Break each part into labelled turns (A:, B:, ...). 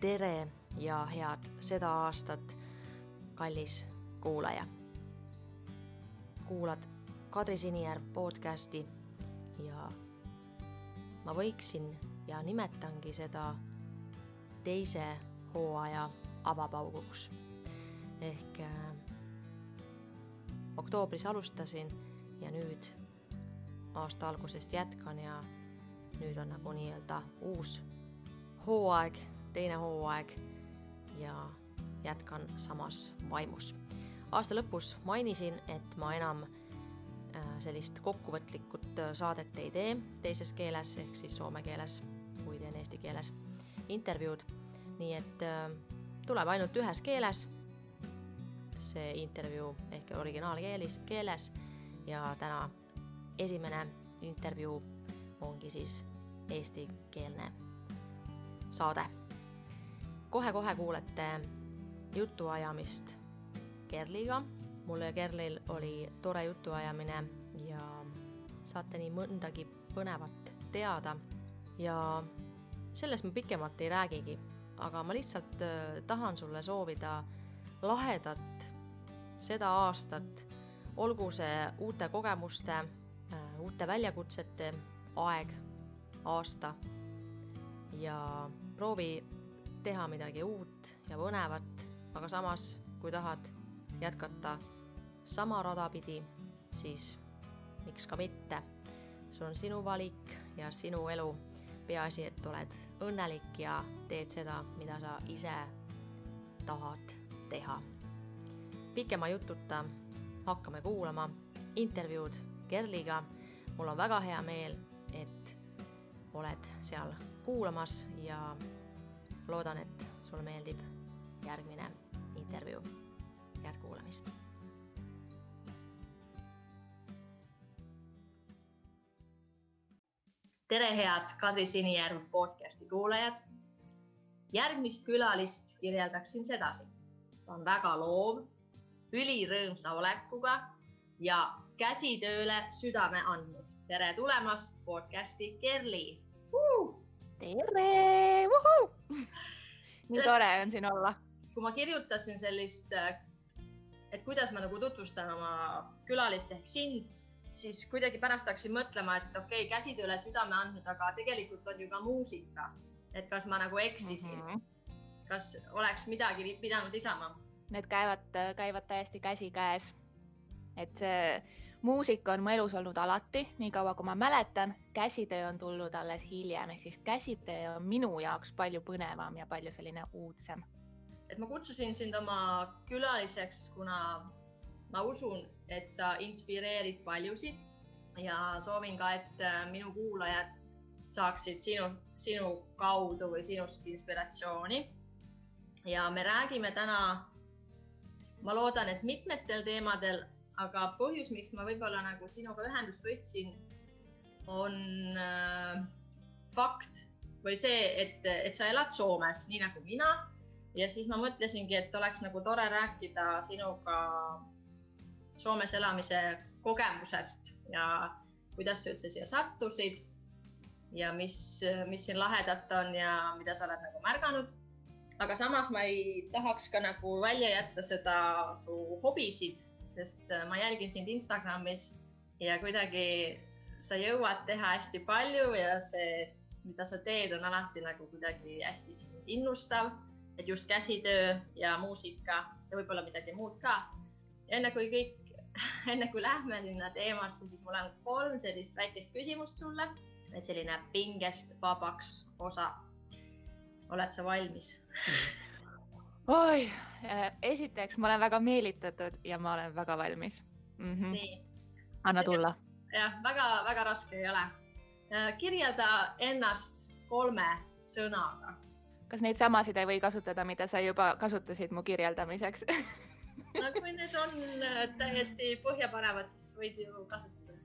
A: tere ja head seda aastat, kallis kuulaja. kuulad Kadri Sinijärv podcasti ja ma võiksin ja nimetangi seda teise hooaja avapauguks. ehk äh, oktoobris alustasin ja nüüd aasta algusest jätkan ja nüüd on nagu nii-öelda uus hooaeg, teine hooaeg ja jätkan samas vaimus. aasta lõpus mainisin, et ma enam äh, sellist kokkuvõtlikut äh, saadet ei tee teises keeles ehk siis soome keeles, kui teen eesti keeles intervjuud. nii et äh, tuleb ainult ühes keeles see intervjuu ehk originaalkeelis, keeles ja täna esimene intervjuu ongi siis eestikeelne saade kohe-kohe kuulete jutuajamist Kerliga. mul ja Kerlil oli tore jutuajamine ja saate nii mõndagi põnevat teada ja sellest ma pikemalt ei räägigi, aga ma lihtsalt äh, tahan sulle soovida lahedat seda aastat, olgu see uute kogemuste, äh, uute väljakutsete aeg, aasta ja proovi teha midagi uut ja põnevat, aga samas, kui tahad jätkata sama rada pidi, siis miks ka mitte. see on sinu valik ja sinu elu. peaasi, et oled õnnelik ja teed seda, mida sa ise tahad teha. pikema jututa hakkame kuulama intervjuud Kerliga. mul on väga hea meel, et oled seal kuulamas ja loodan, et sulle meeldib järgmine intervjuu. head kuulamist. tere, head Kadri Sinijärv podcasti kuulajad. järgmist külalist kirjeldaksin sedasi. ta on väga loov, ülirõõmsa olekuga ja käsitööle südame andnud. tere tulemast podcasti Kerli uh!.
B: Tere, nii tore on siin olla.
A: kui ma kirjutasin sellist, et kuidas ma nagu tutvustan oma külalist ehk sind, siis kuidagi pärast hakkasin mõtlema, et okei okay,, käsitööle südame andnud, aga tegelikult on ju ka muusika. et kas ma nagu eksisin mm, -hmm. kas oleks midagi pidanud lisama?
B: Need käivad, käivad täiesti käsikäes. et see muusika on mu elus olnud alati, niikaua kui ma mäletan, käsitöö on tulnud alles hiljem, ehk siis käsitöö on minu jaoks palju põnevam ja palju selline uudsem.
A: et ma kutsusin sind oma külaliseks, kuna ma usun, et sa inspireerid paljusid ja soovin ka, et äh, minu kuulajad saaksid sinu, sinu kaudu või sinust inspiratsiooni. ja me räägime täna, ma loodan, et mitmetel teemadel aga põhjus, miks ma võib-olla nagu sinuga ühendust võtsin, on äh, fakt või see, et, et sa elad Soomes, nii nagu mina. ja siis ma mõtlesingi, et oleks nagu tore rääkida sinuga Soomes elamise kogemusest ja kuidas sa üldse siia sattusid ja mis, mis siin lahedat on ja mida sa oled nagu märganud. aga samas ma ei tahaks ka nagu välja jätta seda su hobisid sest äh, ma jälgin sind Instagramis ja kuidagi sa jõuad teha hästi palju ja see, mida sa teed, on alati nagu kuidagi hästi sind innustav, et just käsitöö ja muusika ja võib-olla midagi muud ka. enne kui kõik, enne kui lähme sinna teemasse, siis mul on kolm sellist väikest küsimust sulle, et selline pingest vabaks osa. oled sa valmis
B: oi, äh, esiteks ma olen väga meelitatud ja ma olen väga valmis mm. -hmm. nii. anna tulla.
A: jah, väga-väga raske ei ole. Äh, kirjelda ennast kolme sõnaga.
B: kas neid samasid ei või kasutada, mida sa juba kasutasid mu kirjeldamiseks
A: no kui need on äh, täiesti põhjapanevad, siis võid ju kasutada.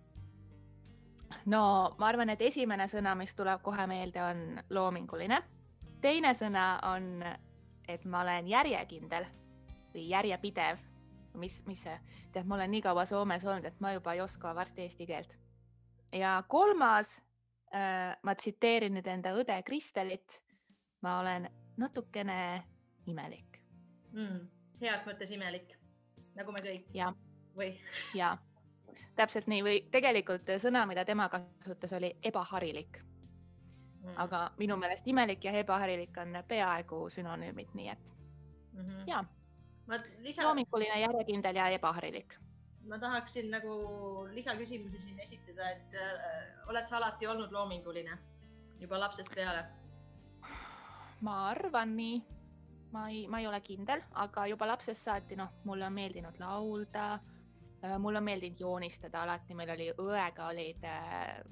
B: no ma arvan, et esimene sõna, mis tuleb kohe meelde, on loominguline. teine sõna on et ma olen järjekindel või järjepidev, mis, mis see, tead, ma olen nii kaua Soomes olnud, et ma juba ei oska varsti eesti keelt. ja kolmas äh,, ma tsiteerin nüüd enda õde Kristelit. ma olen natukene imelik
C: mm,. heas mõttes imelik, nagu me kõik.
B: ja,
C: või?
B: ja täpselt nii või tegelikult sõna, mida tema kasutas, oli ebaharilik mm.. aga minu meelest imelik ja ebaharilik on peaaegu sünonüümid, nii et mm -hmm. ja. Lisa... loominguline, järjekindel ja ebaharilik
C: ma tahaksin nagu lisaküsimusi siin esitada, et äh, oled sa alati olnud loominguline juba lapsest peale?
B: ma arvan nii, ma ei, ma ei ole kindel, aga juba lapsest saati, noh, mulle on meeldinud laulda äh,. mulle on meeldinud joonistada alati, meil oli õega olid äh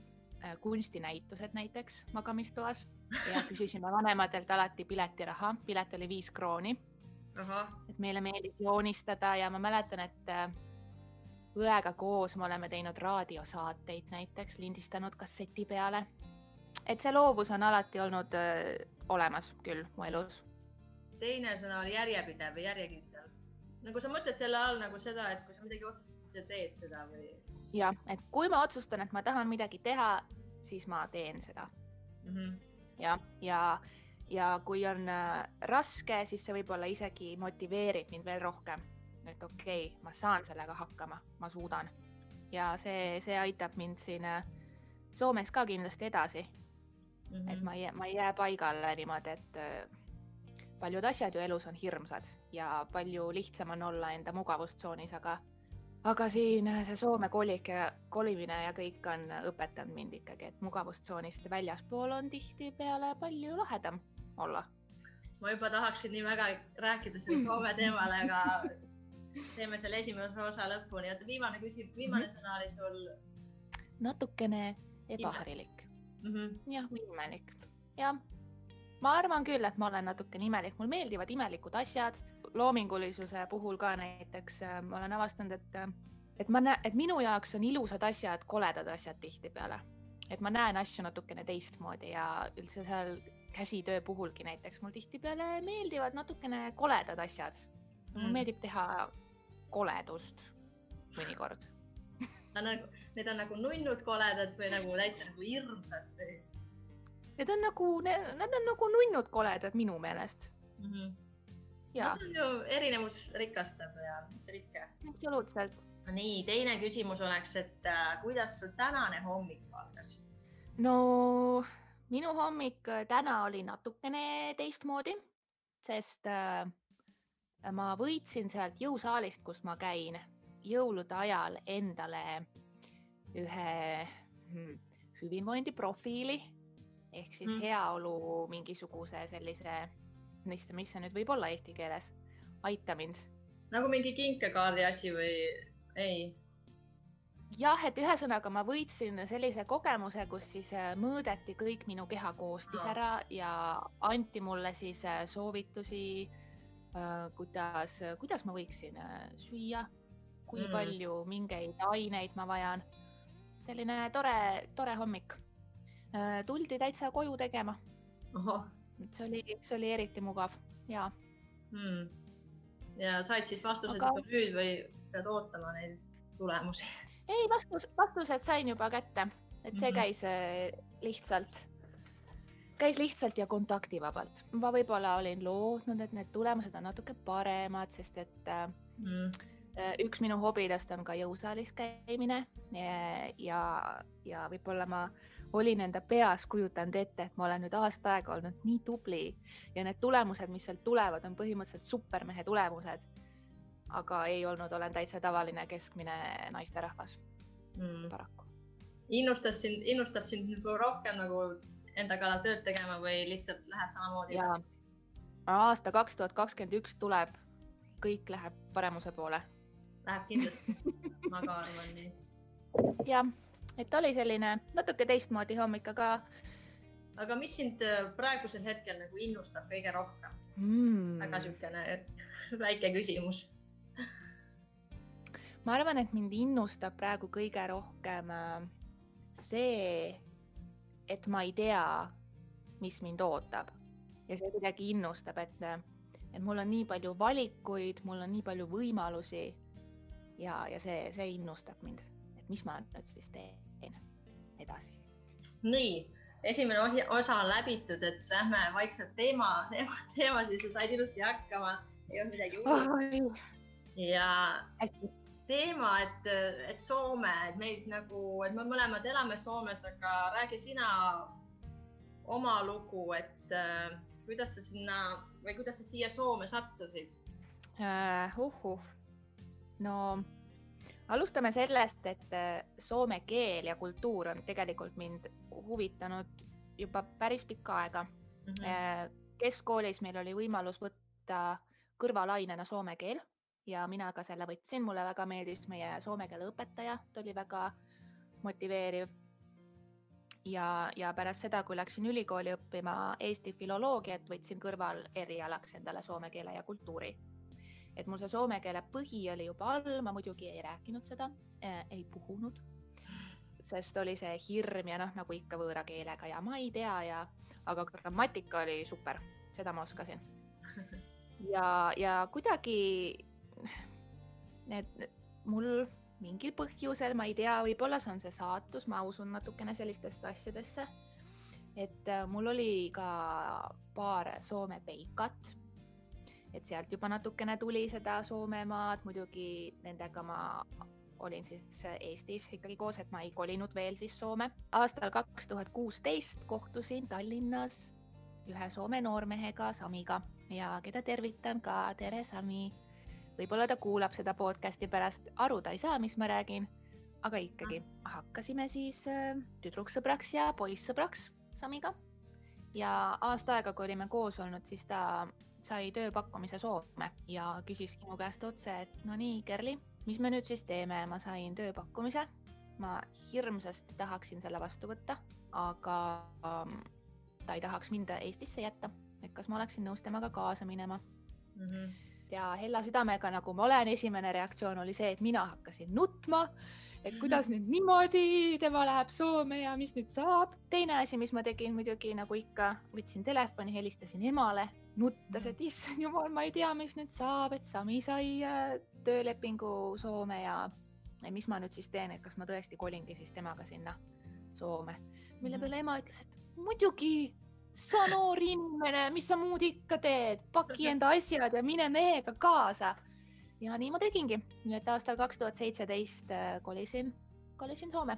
B: kunstinäitused näiteks magamistoas ja küsisime vanematelt alati piletiraha, pilet oli viis krooni. et meile meeldis joonistada ja ma mäletan, et äh, õega koos me oleme teinud raadiosaateid näiteks, lindistanud kasseti peale. et see loovus on alati olnud öö, olemas küll mu elus.
C: teine sõna oli järjepidev või järjekindel. nagu sa mõtled selle all nagu seda, et kui sa midagi otsustad, siis sa teed seda või?
B: Jah, et kui ma otsustan, et ma tahan midagi teha, siis ma teen seda mm. -hmm. ja, ja, ja kui on äh, raske, siis see võib-olla isegi motiveerib mind veel rohkem et okei okay,, ma saan sellega hakkama, ma suudan. ja see, see aitab mind siin äh, Soomes ka kindlasti edasi mm. -hmm. et ma ei, ma ei jää paigale niimoodi, et äh, paljud asjad ju elus on hirmsad ja palju lihtsam on olla enda mugavustsoonis, aga, aga siin äh, see Soome kolik ja kolimine ja kõik on õpetanud mind ikkagi, et mugavustsoonist väljaspool on tihtipeale palju lahedam olla
C: ma juba tahaksin nii väga rääkida selle Soome teemal, aga teeme selle esimese osa lõpuni, oota viimane küsimus, viimane mm -hmm. sõna oli sul?
B: natukene ebaharilik mm -hmm. jah, imelik, jah. ma arvan küll, et ma olen natukene imelik, mulle meeldivad imelikud asjad, loomingulisuse puhul ka näiteks äh, ma olen avastanud, et, äh, et ma näen, et minu jaoks on ilusad asjad koledad asjad tihtipeale, et ma näen asju natukene teistmoodi ja üldse seal käsitöö puhulgi näiteks mul tihtipeale meeldivad natukene koledad asjad mulle mm. meeldib teha koledust mõnikord
C: nagu, need on nagu nunnud koledad või nagu täitsa nagu hirmsad või?
B: Need on nagu, nad on nagu nunnud koledad minu meelest mm. -hmm.
C: Ja. No, see on ju erinevus rikastab ja mis rikke.
B: absoluutselt.
C: nii, teine küsimus oleks, et äh, kuidas sul tänane hommik algas?
B: no minu hommik äh, täna oli natukene teistmoodi, sest äh, ma võitsin sealt jõusaalist, kus ma käin jõulude ajal endale ühe hmm, hüvinvoindi profiili ehk siis mm. heaolu mingisuguse sellise, mis, mis see nüüd võib olla eesti keeles, aita mind.
C: nagu mingi kinkekaardi asi või ei?
B: jah, et ühesõnaga ma võitsin sellise kogemuse, kus siis äh, mõõdeti kõik minu keha koostis ära ja anti mulle siis äh, soovitusi Äh, kuidas, kuidas ma võiksin süüa, kui mm. palju mingeid aineid ma vajan. selline tore, tore hommik. Tuldi täitsa koju tegema. See oli, see oli eriti mugav ja mm..
C: ja said siis vastused Aga... juba nüüd või pead ootama neid tulemusi?
B: ei, vastus, vastused sain juba kätte, et see mm -hmm. käis lihtsalt käis lihtsalt ja kontaktivabalt. ma võib-olla olin lootnud, et need tulemused on natuke paremad, sest et mm. Üks minu hobidest on ka jõusaalis käimine ja, ja võib-olla ma olin enda peas kujutanud ette, et ma olen nüüd aasta aega olnud nii tubli ja need tulemused, mis sealt tulevad, on põhimõtteliselt supermehe tulemused. aga ei olnud, olen täitsa tavaline keskmine naisterahvas mm. paraku.
C: innustas sind, innustab sind nagu rohkem nagu enda kallal tööd tegema või lihtsalt lähed samamoodi?
B: aasta kaks tuhat kakskümmend üks tuleb, kõik läheb paremuse poole.
C: Läheb kindlasti ma ka arvan nii.
B: jah, et oli selline natuke teistmoodi hommik, aga.
C: aga mis sind äh, praegusel hetkel nagu innustab kõige rohkem mm.? väga niisugune väike küsimus
B: ma arvan, et mind innustab praegu kõige rohkem äh, see, et ma ei tea, mis mind ootab ja see kuidagi innustab, et, et mul on nii palju valikuid, mul on nii palju võimalusi. ja, ja see, see innustab mind, mis ma nüüd siis teen edasi.
C: nii,
A: esimene osi, osa on läbitud, et lähme vaikselt teema, teema, teema sisse, said ilusti hakkama, ei olnud midagi hullu. ja Hästi. teema, et, et Soome, et meid nagu, et me mõlemad elame Soomes, aga räägi sina oma lugu, et äh, kuidas sa sinna või kuidas sa siia Soome sattusid
B: uh,? uhuh, no alustame sellest, et äh, soome keel ja kultuur on tegelikult mind huvitanud juba päris pikka aega mm. -hmm. keskkoolis meil oli võimalus võtta kõrvalainena soome keel ja mina ka selle võtsin, mulle väga meeldis meie soome keele õpetaja, ta oli väga motiveeriv. ja, ja pärast seda, kui läksin ülikooli õppima Eesti filoloogiat, võtsin kõrval erialaks endale soome keele ja kultuuri et mul see soome keele põhi oli juba all, ma muidugi ei rääkinud seda äh,, ei puhunud, sest oli see hirm ja noh, nagu ikka võõra keelega ja ma ei tea ja, aga grammatika oli super, seda ma oskasin. ja, ja kuidagi need, mul mingil põhjusel, ma ei tea, võib-olla see on see saatus, ma usun natukene sellistesse asjadesse. et äh, mul oli ka paar Soome peikat et sealt juba natukene tuli seda Soomemaad, muidugi nendega ma olin siis Eestis ikkagi koos, et ma ei kolinud veel siis Soome. aastal kaks tuhat kuusteist kohtusin Tallinnas ühe Soome noormehega, Samiga ja keda tervitan ka, tere Sami. võib-olla ta kuulab seda podcast'i pärast, aru ta ei saa, mis ma räägin, aga ikkagi hakkasime siis äh, tüdruksõbraks ja poissõbraks Samiga. ja aasta aega, kui olime koos olnud, siis ta sai tööpakkumise Soome ja küsis minu käest otse, et no nii, Kerli, mis me nüüd siis teeme, ma sain tööpakkumise. ma hirmsasti tahaksin selle vastu võtta, aga um, ta ei tahaks mind Eestisse jätta, et kas ma oleksin nõus temaga kaasa minema mm. -hmm. ja hella südamega, nagu ma olen, esimene reaktsioon oli see, et mina hakkasin nutma et kuidas nüüd niimoodi, tema läheb Soome ja mis nüüd saab. teine asi, mis ma tegin muidugi nagu ikka, võtsin telefoni, helistasin emale, nuttes, et issand jumal, ma ei tea, mis nüüd saab, et Sami sai äh, töölepingu Soome ja, ja mis ma nüüd siis teen, et kas ma tõesti kolingi siis temaga sinna Soome. mille mhm. peale ema ütles, et muidugi, sa noor inimene, mis sa muud ikka teed, paki enda asjad ja mine mehega kaasa. Ja nii ma tegingi, nii et aastal kaks tuhat seitseteist äh, kolisin, kolisin Soome.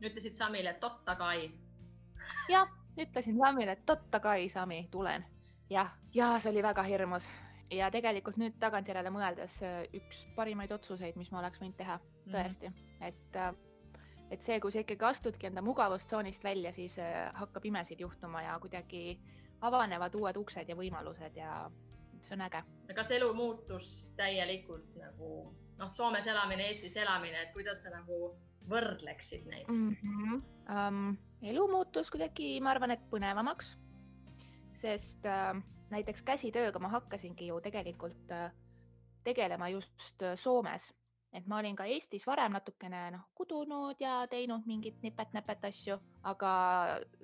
A: ütlesid Samile totta kai?
B: jah, ütlesin Samile, et totta kai, Sami, tulen jah, ja see oli väga hirmus ja tegelikult nüüd tagantjärele mõeldes äh, üks parimaid otsuseid, mis ma oleks võinud teha, mhm. tõesti mm, -hmm. et, äh, et see, kui sa ikkagi astudki enda mugavustsoonist välja, siis hakkab imesid juhtuma ja kuidagi avanevad uued uksed ja võimalused ja see on äge.
A: kas elu muutus täielikult nagu noh, Soomes elamine, Eestis elamine, et kuidas sa nagu võrdleksid neid mm?
B: -hmm. Um, elu muutus kuidagi, ma arvan, et põnevamaks sest äh, näiteks käsitööga ma hakkasingi ju tegelikult äh, tegelema just äh, Soomes, et ma olin ka Eestis varem natukene noh, kudunud ja teinud mingit nipet-näpet asju, aga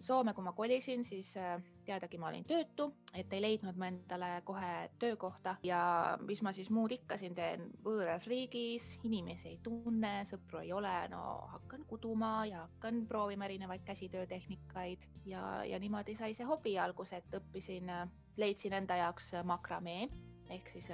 B: Soome, kui ma kolisin, siis äh, teadagi ma olin töötu, et ei leidnud ma endale kohe töökohta. Ja mis ma siis muud ikka siin teen võõras riigis, inimesi ei tunne, sõpru ei ole, no hakkan kuduma ja hakkan proovima erinevaid käsitöötehnikaid. Ja, ja niimoodi sai see hobi alguse, et õppisin, leidsin enda jaoks makramee. Ehk siis,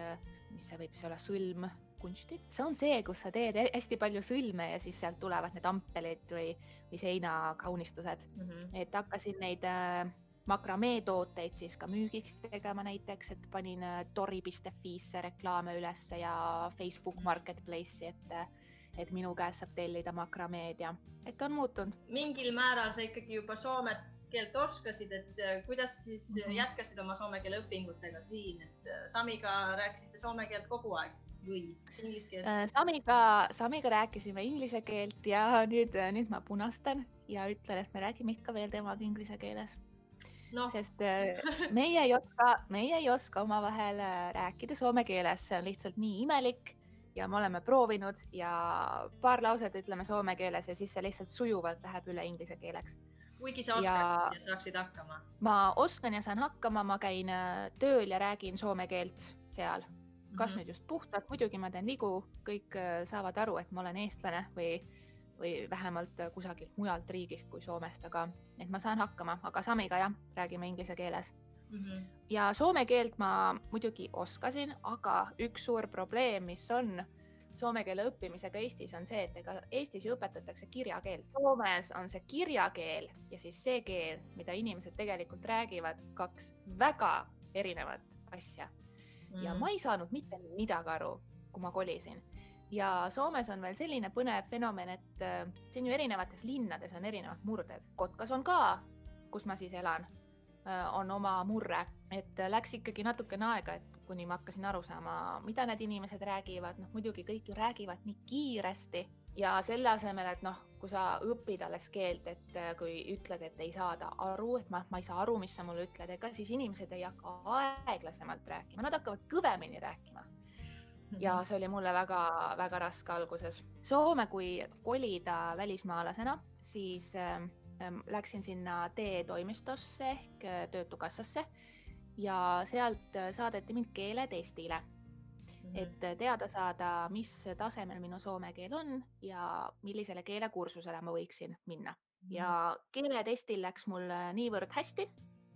B: mis see võib siis olla, sõlm kunsti. see on see, kus sa teed hästi palju sõlme ja siis sealt tulevad need ampelid või, või seinakaunistused mm. -hmm. et hakkasin neid äh, makramee tooteid siis ka müügiks tegema näiteks, et panin äh, Tori.fi-sse reklaame ülesse ja Facebook Marketplace'i, et äh, et minu käest saab tellida makrameed ja et on muutunud.
A: mingil määral sa ikkagi juba soome keelt oskasid, et äh, kuidas siis mm -hmm. jätkasid oma soome keele õpingutega siin, et Samiga rääkisite soome keelt kogu aeg? Või inglise keelt?
B: Äh, Samiga, Samiga rääkisime inglise keelt ja nüüd, nüüd ma punastan ja ütlen, et me räägime ikka veel temaga inglise keeles no.. sest äh, meie ei oska, meie ei oska omavahel äh, rääkida soome keeles, see on lihtsalt nii imelik ja me oleme proovinud ja paar lauset ütleme soome keeles ja siis see lihtsalt sujuvalt läheb üle inglise keeleks.
A: kuigi sa oskad ja, ja saaksid hakkama?
B: ma oskan ja saan hakkama, ma käin tööl ja räägin soome keelt seal kas mm -hmm. nüüd just puhtalt, muidugi ma teen vigu, kõik äh, saavad aru, et ma olen eestlane või või vähemalt kusagilt mujalt riigist kui Soomest, aga et ma saan hakkama, aga Samiga jah, räägime inglise keeles mm. -hmm. ja soome keelt ma muidugi oskasin, aga üks suur probleem, mis on soome keele õppimisega Eestis on see, et ega Eestis ju õpetatakse kirjakeelt. Soomes on see kirjakeel ja siis see keel, mida inimesed tegelikult räägivad, kaks väga erinevat asja. Ja ma ei saanud mitte midagi aru, kui ma kolisin. ja Soomes on veel selline põnev fenomen, et äh, siin ju erinevates linnades on erinevad murded. Kotkas on ka, kus ma siis elan äh,, on oma murre, et läks ikkagi natukene aega, et kuni ma hakkasin aru saama, mida need inimesed räägivad, noh muidugi kõik ju räägivad nii kiiresti ja selle asemel, et noh, kui sa õpid alles keelt, et äh, kui ütled, et ei saada aru, et ma, ma ei saa aru, mis sa mulle ütled, ega siis inimesed ei hakka aeglasemalt rääkima, nad hakkavad kõvemini rääkima. ja see oli mulle väga-väga raske alguses. Soome, kui kolida välismaalasena, siis äh, läksin sinna teetoimistosse ehk äh, Töötukassasse ja sealt äh, saadeti mind keeletestile. Et äh, teada saada, mis tasemel minu soome keel on ja millisele keelekursusele ma võiksin minna ja keeletestil läks mul äh, niivõrd hästi,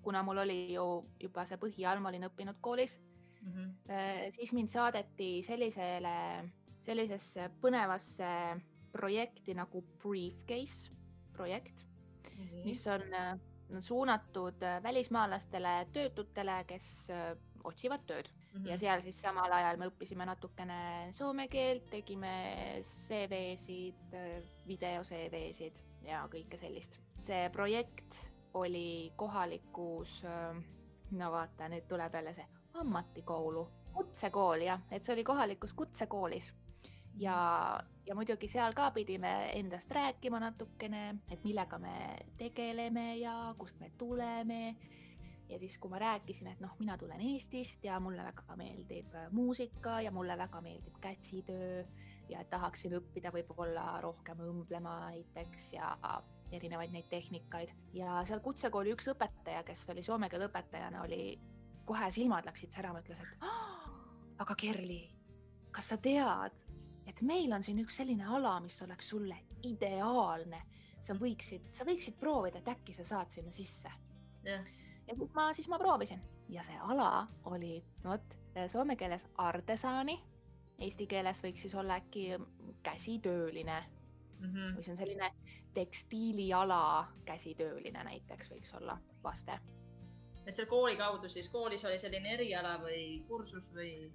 B: kuna mul oli ju juba see põhi all, ma olin õppinud koolis mm. -hmm. siis mind saadeti sellisele, sellisesse põnevasse projekti nagu Briefcase projekt mm, -hmm. mis on suunatud äh, välismaalastele, töötutele, kes otsivad tööd mm -hmm. ja seal siis samal ajal me õppisime natukene soome keelt, tegime CV-sid, äh, video CV-sid ja kõike sellist. see projekt oli kohalikus, no vaata, nüüd tuleb jälle see ametikoolu, kutsekool jah, et see oli kohalikus kutsekoolis ja, ja muidugi seal ka pidime endast rääkima natukene, et millega me tegeleme ja kust me tuleme. Ja siis, kui ma rääkisin, et noh, mina tulen Eestist ja mulle väga meeldib muusika ja mulle väga meeldib käsitöö ja tahaksin õppida võib-olla rohkem õmblema näiteks ja erinevaid neid tehnikaid. Ja seal kutsekooli üks õpetaja, kes oli soome keele õpetajana, oli kohe silmad läksid särama, ütles, et aga Kerli, kas sa tead, et meil on siin üks selline ala, mis oleks sulle ideaalne. sa võiksid, sa võiksid proovida, et äkki sa saad sinna sisse. Yeah.. Ja siis ma, siis ma proovisin ja see ala oli, vot soome keeles artesaani, eesti keeles võiks siis olla äkki käsitööline mm -hmm. see on selline tekstiiliala käsitööline näiteks võiks olla vaste.
A: et seal kooli kaudu siis, koolis oli selline eriala või kursus või?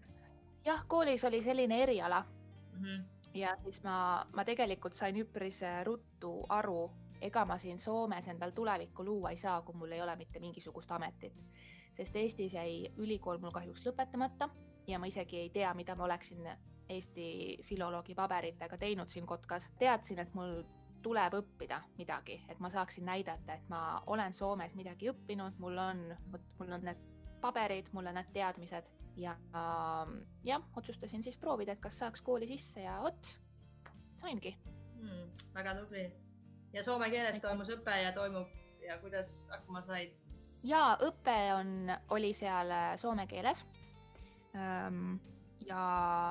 B: jah, koolis oli selline eriala mm. -hmm. ja siis ma, ma tegelikult sain üpris ruttu aru, ega ma siin Soomes endal tulevikku luua ei saa, kui mul ei ole mitte mingisugust ametit, sest Eestis jäi ülikool mul kahjuks lõpetamata ja ma isegi ei tea, mida ma oleksin Eesti filoloogi paberitega teinud siin Kotkas. teadsin, et mul tuleb õppida midagi, et ma saaksin näidata, et ma olen Soomes midagi õppinud, mul on, mul on need paberid, mul on need teadmised ja jah, otsustasin siis proovida, et kas saaks kooli sisse ja vot, saingi
A: hmm,. väga tubli. Ja soome keeles toimus õpe ja toimub ja kuidas hakkama said?
B: ja õpe on, oli seal äh, soome keeles. ja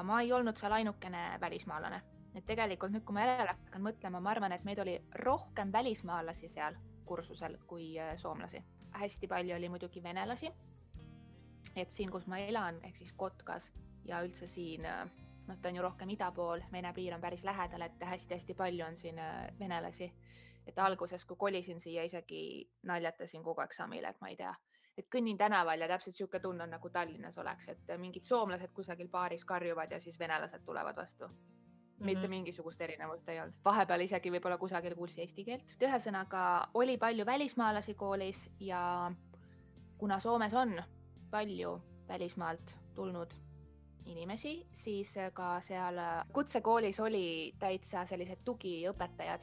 B: ma ei olnud seal ainukene välismaalane, et tegelikult nüüd, kui ma järele hakkan mõtlema, ma arvan, et meid oli rohkem välismaalasi seal kursusel kui äh, soomlasi. hästi palju oli muidugi venelasi et siin, kus ma elan, ehk siis Kotkas ja üldse siin, äh, noh, ta on ju rohkem ida pool, Vene piir on päris lähedal, et hästi-hästi palju on siin venelasi. Et alguses, kui kolisin siia, isegi naljatasin kogu aeg Samile, et ma ei tea, et kõnnin tänaval ja täpselt niisugune tunne on nagu Tallinnas oleks, et mingid soomlased kusagil baaris karjuvad ja siis venelased tulevad vastu mm. -hmm. mitte mingisugust erinevust ei olnud, vahepeal isegi võib-olla kusagil kuulsi eesti keelt. ühesõnaga oli palju välismaalasi koolis ja kuna Soomes on palju välismaalt tulnud inimesi, siis ka seal kutsekoolis oli täitsa sellised tugiõpetajad,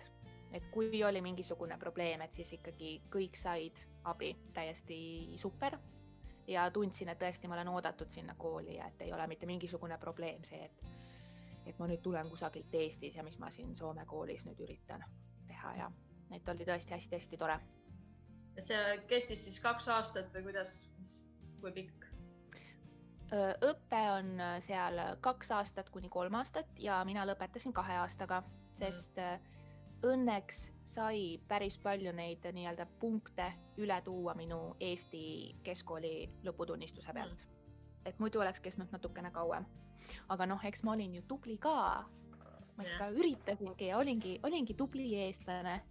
B: et kui oli mingisugune probleem, et siis ikkagi kõik said abi, täiesti super. ja tundsin, et tõesti ma olen oodatud sinna kooli ja et ei ole mitte mingisugune probleem see, et, et ma nüüd tulen kusagilt Eestis ja mis ma siin Soome koolis nüüd üritan teha ja et oli tõesti hästi-hästi tore.
A: et see kestis siis kaks aastat või kuidas, kui pikk?
B: õpe on seal kaks aastat kuni kolm aastat ja mina lõpetasin kahe aastaga, sest mm. Õnneks sai päris palju neid nii-öelda punkte üle tuua minu Eesti keskkooli lõputunnistuse pealt. et muidu oleks kestnud natukene kauem. aga noh, eks ma olin ju tubli ka. ma ikka
C: Jah.
B: üritasingi ja olingi, olingi tubli eestlane.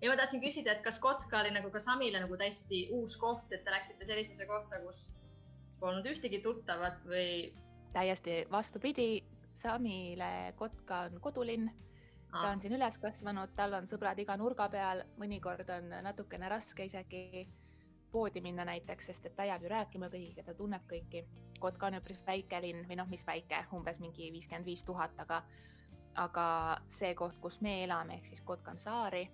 C: ja ma tahtsin küsida, et kas Kotka oli nagu ka Samile nagu täiesti uus koht, et te läksite sellisesse kohta, kus polnud ühtegi tuttavat või
B: täiesti vastupidi, Samile Kotka on kodulinn ta
C: ah,
B: on siin üles kasvanud, tal on sõbrad iga nurga peal, mõnikord on natukene raske isegi poodi minna näiteks, sest et ta jääb ju rääkima kõigiga, ta tunneb kõiki. Kotka on üpris väike linn või noh, mis väike, umbes mingi viiskümmend viis tuhat, aga, aga see koht, kus me elame, ehk siis Kotkan saari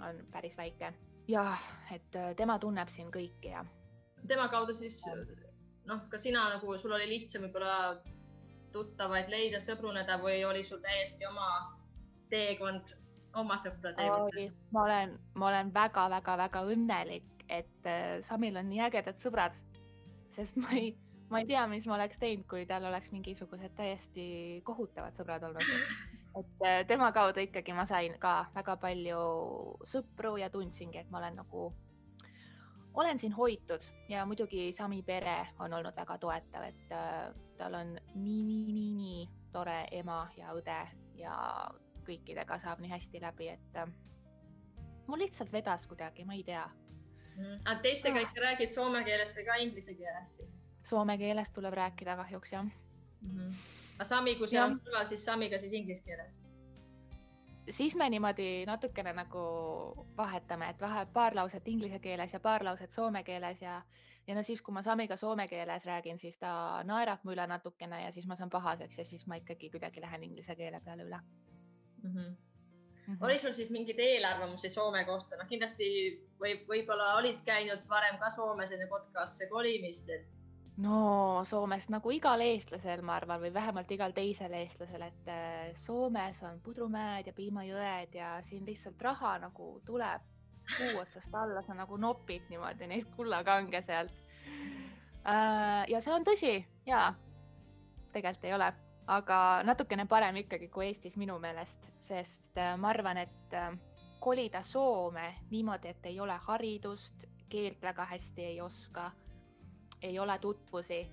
B: on päris väike. jah, et äh, tema tunneb siin kõiki ja
C: tema kaudu siis noh, ka sina nagu, sul oli lihtsam võib-olla tuttavaid leida, sõbruneda või oli sul täiesti oma teekond oma sõprade juurde?
B: Ma olen, ma olen väga-väga-väga õnnelik, et äh, Samil on nii ägedad sõbrad, sest ma ei, ma ei tea, mis ma oleks teinud, kui tal oleks mingisugused täiesti kohutavad sõbrad olnud. et äh, tema kaudu ikkagi ma sain ka väga palju sõpru ja tundsingi, et ma olen nagu, olen siin hoitud ja muidugi Sami pere on olnud väga toetav, et äh, tal on nii, nii, nii, nii tore ema ja õde ja kõikidega saab nii hästi läbi, et äh, mul lihtsalt vedas kuidagi, ma ei tea.
C: Mhm. aga teistega ikka räägid soome keeles või ka inglise keeles siis
B: Soome keeles tuleb rääkida kahjuks jah.
C: mm? -hmm. aga Sami, kui see
B: Jah.
C: on kõrval, siis Samiga siis inglise keeles?
B: siis me niimoodi natukene nagu vahetame, et vahepeal paar lauset inglise keeles ja paar lauset soome keeles ja ja no siis, kui ma Samiga soome keeles räägin, siis ta naerab mu üle natukene ja siis ma saan pahaseks ja siis ma ikkagi kuidagi lähen inglise keele peale üle
C: Mm -hmm.
B: mm.
C: oli sul siis mingeid eelarvamusi Soome kohta, noh kindlasti võib, võib-olla olid käinud varem ka Soomes enne Kotkasse kolimist, et
B: no Soomes nagu igal eestlasel, ma arvan, või vähemalt igal teisel eestlasel, et äh, Soomes on pudrumäed ja piimajõed ja siin lihtsalt raha nagu tuleb puu otsast alla, sa nagu nopid niimoodi neid kullakange sealt. ja see on tõsi ja tegelikult ei ole, aga natukene parem ikkagi kui Eestis minu meelest, sest äh, ma arvan, et äh, kolida Soome niimoodi, et ei ole haridust, keelt väga hästi ei oska ei ole tutvusi.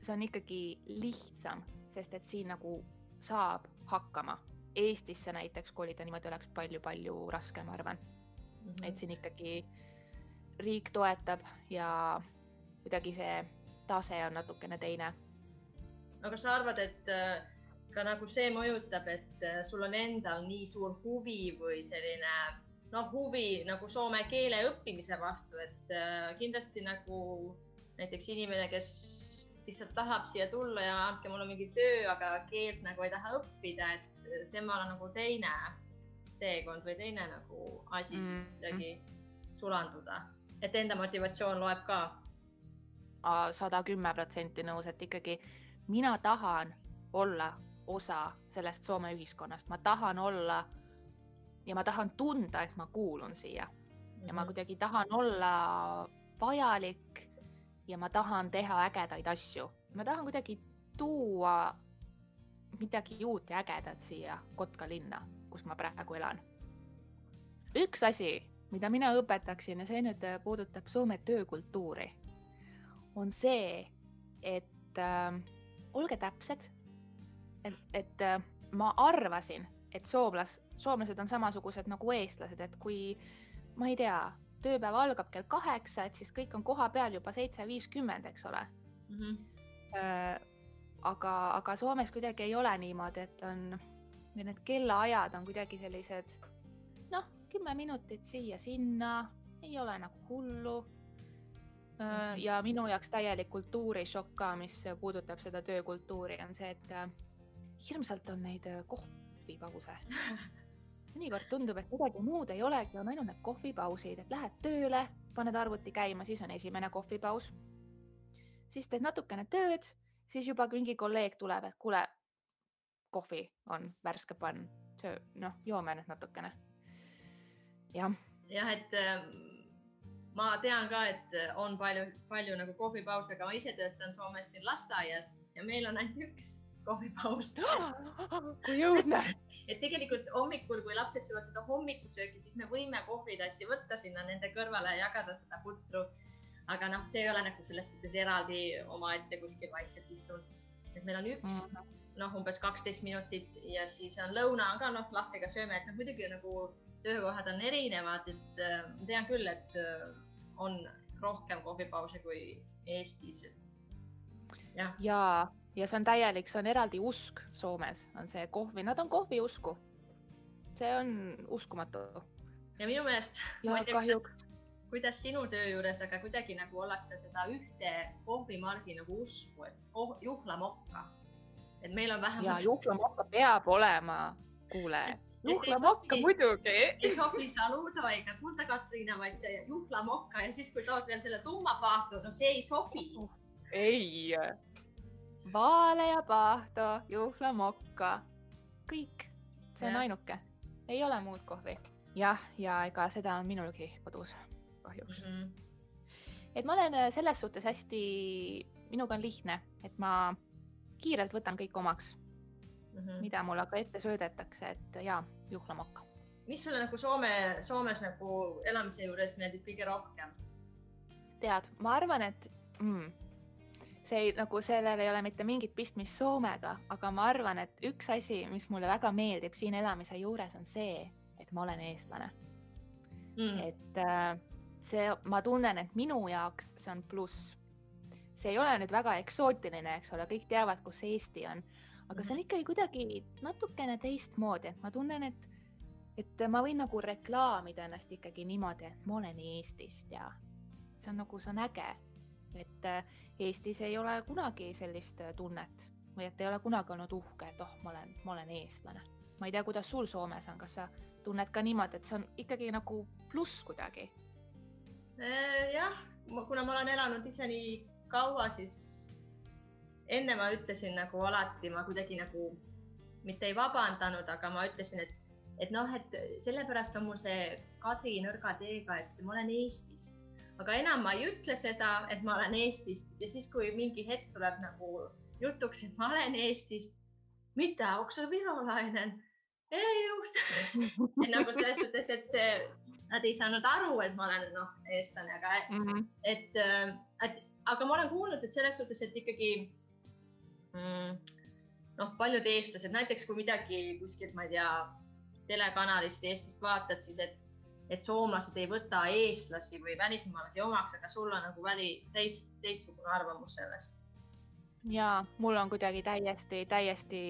B: see on ikkagi lihtsam, sest et siin nagu saab hakkama. Eestisse näiteks kolida niimoodi oleks palju-palju raskem, ma arvan mm, -hmm. et siin ikkagi riik toetab ja kuidagi see tase on natukene teine.
C: Aga sa arvad, et äh, ka nagu see mõjutab, et äh, sul on endal nii suur huvi või selline noh, huvi nagu soome keele õppimise vastu, et äh, kindlasti nagu näiteks inimene, kes lihtsalt tahab siia tulla ja andke mulle mingi töö, aga keelt nagu ei taha õppida, et temal on nagu teine teekond või teine nagu asi siis
B: Mhm.
C: kuidagi sulanduda, et enda motivatsioon loeb ka.
B: sada kümme protsenti nõus, et ikkagi mina tahan olla osa sellest Soome ühiskonnast, ma tahan olla ja ma tahan tunda, et ma kuulun siia ja ma kuidagi tahan olla vajalik ja ma tahan teha ägedaid asju. ma tahan kuidagi tuua midagi uut ja ägedat siia Kotka linna, kus ma praegu elan. üks asi, mida mina õpetaksin ja see nüüd äh, puudutab Soome töökultuuri, on see, et äh, olge täpsed. et, et äh, ma arvasin, et soomlas, soomlased on samasugused nagu eestlased, et kui ma ei tea, tööpäev algab kell kaheksa, et siis kõik on koha peal juba seitse viiskümmend, eks ole
C: mm. -hmm.
B: Aga, aga Soomes kuidagi ei ole niimoodi, et on, need kellaajad on kuidagi sellised noh, kümme minutit siia-sinna, ei ole nagu hullu. Äh, ja minu jaoks täielik kultuurishokk ka, mis puudutab seda töökultuuri, on see, et äh, hirmsalt on neid äh, kohvipause. mõnikord tundub, et midagi muud ei olegi, on ainult need kohvipausid, et lähed tööle, paned arvuti käima, siis on esimene kohvipaus. siis teed natukene tööd, siis juba mingi kolleeg tuleb, et kuule, kohvi on värske pann, noh, joome nüüd natukene. jah,
C: jah, et ma tean ka, et on palju, palju nagu kohvipause, aga ma ise töötan Soomes siin lasteaias ja meil on ainult üks kohvipaus.
B: kui õudne.
C: et tegelikult hommikul, kui lapsed söövad seda hommikusööki, siis me võime kohvitassi võtta sinna nende kõrvale ja jagada seda putru. aga noh, see ei ole nagu selles suhtes eraldi omaette kuskil vaikselt istun. et meil on üks mm noh, umbes kaksteist minutit ja siis on lõuna on ka noh, lastega sööme, et noh, muidugi nagu töökohad on erinevad, et äh, tean küll, et äh, on rohkem kohvipause kui Eestis, et
B: jah. ja ja see on täielik, see on eraldi usk Soomes, on see kohvi, nad on kohviusku. see on uskumatu.
C: ja minu meelest.
B: ja kahjuks.
C: kuidas sinu töö juures, aga kuidagi nagu ollakse seda ühte kohvimargi nagu usku, et oh, juhlamokka. et meil on vähemalt.
B: ja juhlamokka peab olema, kuule juhlamokka muidugi.
C: ei sobi saludo ega Punta Katriina, vaid see juhlamokka ja siis, kui tood veel selle tumma pahtu, no see ei sobi.
B: ei vaale ja pahto, juhlamokka, kõik, see on ja. ainuke, ei ole muud kohvi. jah, ja ega seda on minulgi kodus kahjuks mm. -hmm. et ma olen äh, selles suhtes hästi, minuga on lihtne, et ma kiirelt võtan kõik omaks mm, -hmm. mida mulle aga ette söödetakse, et ja juhlamokka.
C: mis sulle nagu Soome, Soomes nagu elamise juures meeldib kõige rohkem?
B: tead, ma arvan, et mm, see ei, nagu sellel ei ole mitte mingit pistmist Soomega, aga ma arvan, et üks asi, mis mulle väga meeldib siin elamise juures, on see, et ma olen eestlane mm.. et äh, see, ma tunnen, et minu jaoks see on pluss. see ei ole nüüd väga eksootiline, eks ole, kõik teavad, kus Eesti on, aga see on mm. ikkagi kuidagi natukene teistmoodi, et ma tunnen, et, et ma võin nagu reklaamida ennast ikkagi niimoodi, et ma olen Eestist ja see on nagu, see on äge et äh, Eestis ei ole kunagi sellist äh, tunnet või et ei ole kunagi olnud uhke, et oh, ma olen, ma olen eestlane. ma ei tea, kuidas sul Soomes on, kas sa tunned ka niimoodi, et see on ikkagi nagu pluss kuidagi?
C: Äh, jah, kuna ma olen elanud ise nii kaua, siis enne ma ütlesin nagu alati, ma kuidagi nagu mitte ei vabandanud, aga ma ütlesin, et, et noh, et sellepärast on mul see Kadri nõrga teega, et ma olen Eestist aga enam ma ei ütle seda, et ma olen Eestist ja siis, kui mingi hetk tuleb nagu jutuks, et ma olen Eestist, mida, onko sa virolainen? ei just nagu selles mõttes, et see, nad ei saanud aru, et ma olen noh, eestlane, aga mm, -hmm. et, et aga ma olen kuulnud, et selles suhtes, et ikkagi noh, paljud eestlased, näiteks kui midagi kuskilt, ma ei tea, telekanalist Eestist vaatad, siis et et soomlased ei võta eestlasi või välismaalasi omaks, aga sul on nagu väli, teist, teistsugune arvamus sellest.
B: ja mul on kuidagi täiesti, täiesti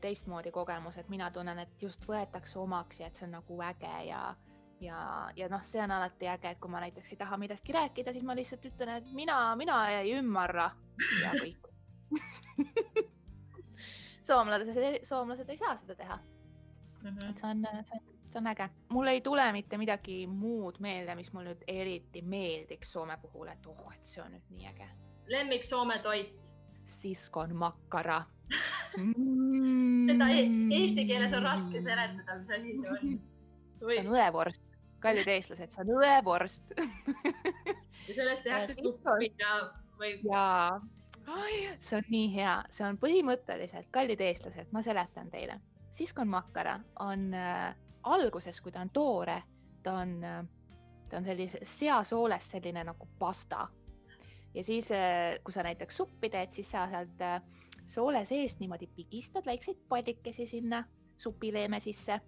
B: teistmoodi kogemus, et mina tunnen, et just võetakse omaks ja et see on nagu äge ja, ja, ja noh, see on alati äge, et kui ma näiteks ei taha millestki rääkida, siis ma lihtsalt ütlen, et mina, mina ei ümarra ja kõik soomlased, soomlased ei saa seda teha mm. -hmm. et see on, see on see on äge. mul ei tule mitte midagi muud meelde, mis mul nüüd eriti meeldiks Soome puhul, et oh, et see on nüüd nii äge.
C: lemmik Soome toit?
B: siskon makkara
C: mm. seda e eesti keeles on raske seletada, mis asi see on.
B: see on õevorst, kallid eestlased, see on õevorst
C: ja sellest tehakse suppi ja või?
B: jaa, see on nii hea, see on põhimõtteliselt, kallid eestlased, ma seletan teile. siskon makkara on äh, alguses, kui ta on toore, ta on, ta on sellise seasoolest selline nagu pasta. ja siis, kui sa näiteks suppi teed, siis sa sealt äh, soole seest niimoodi pigistad väikseid pallikesi sinna supileeme sisse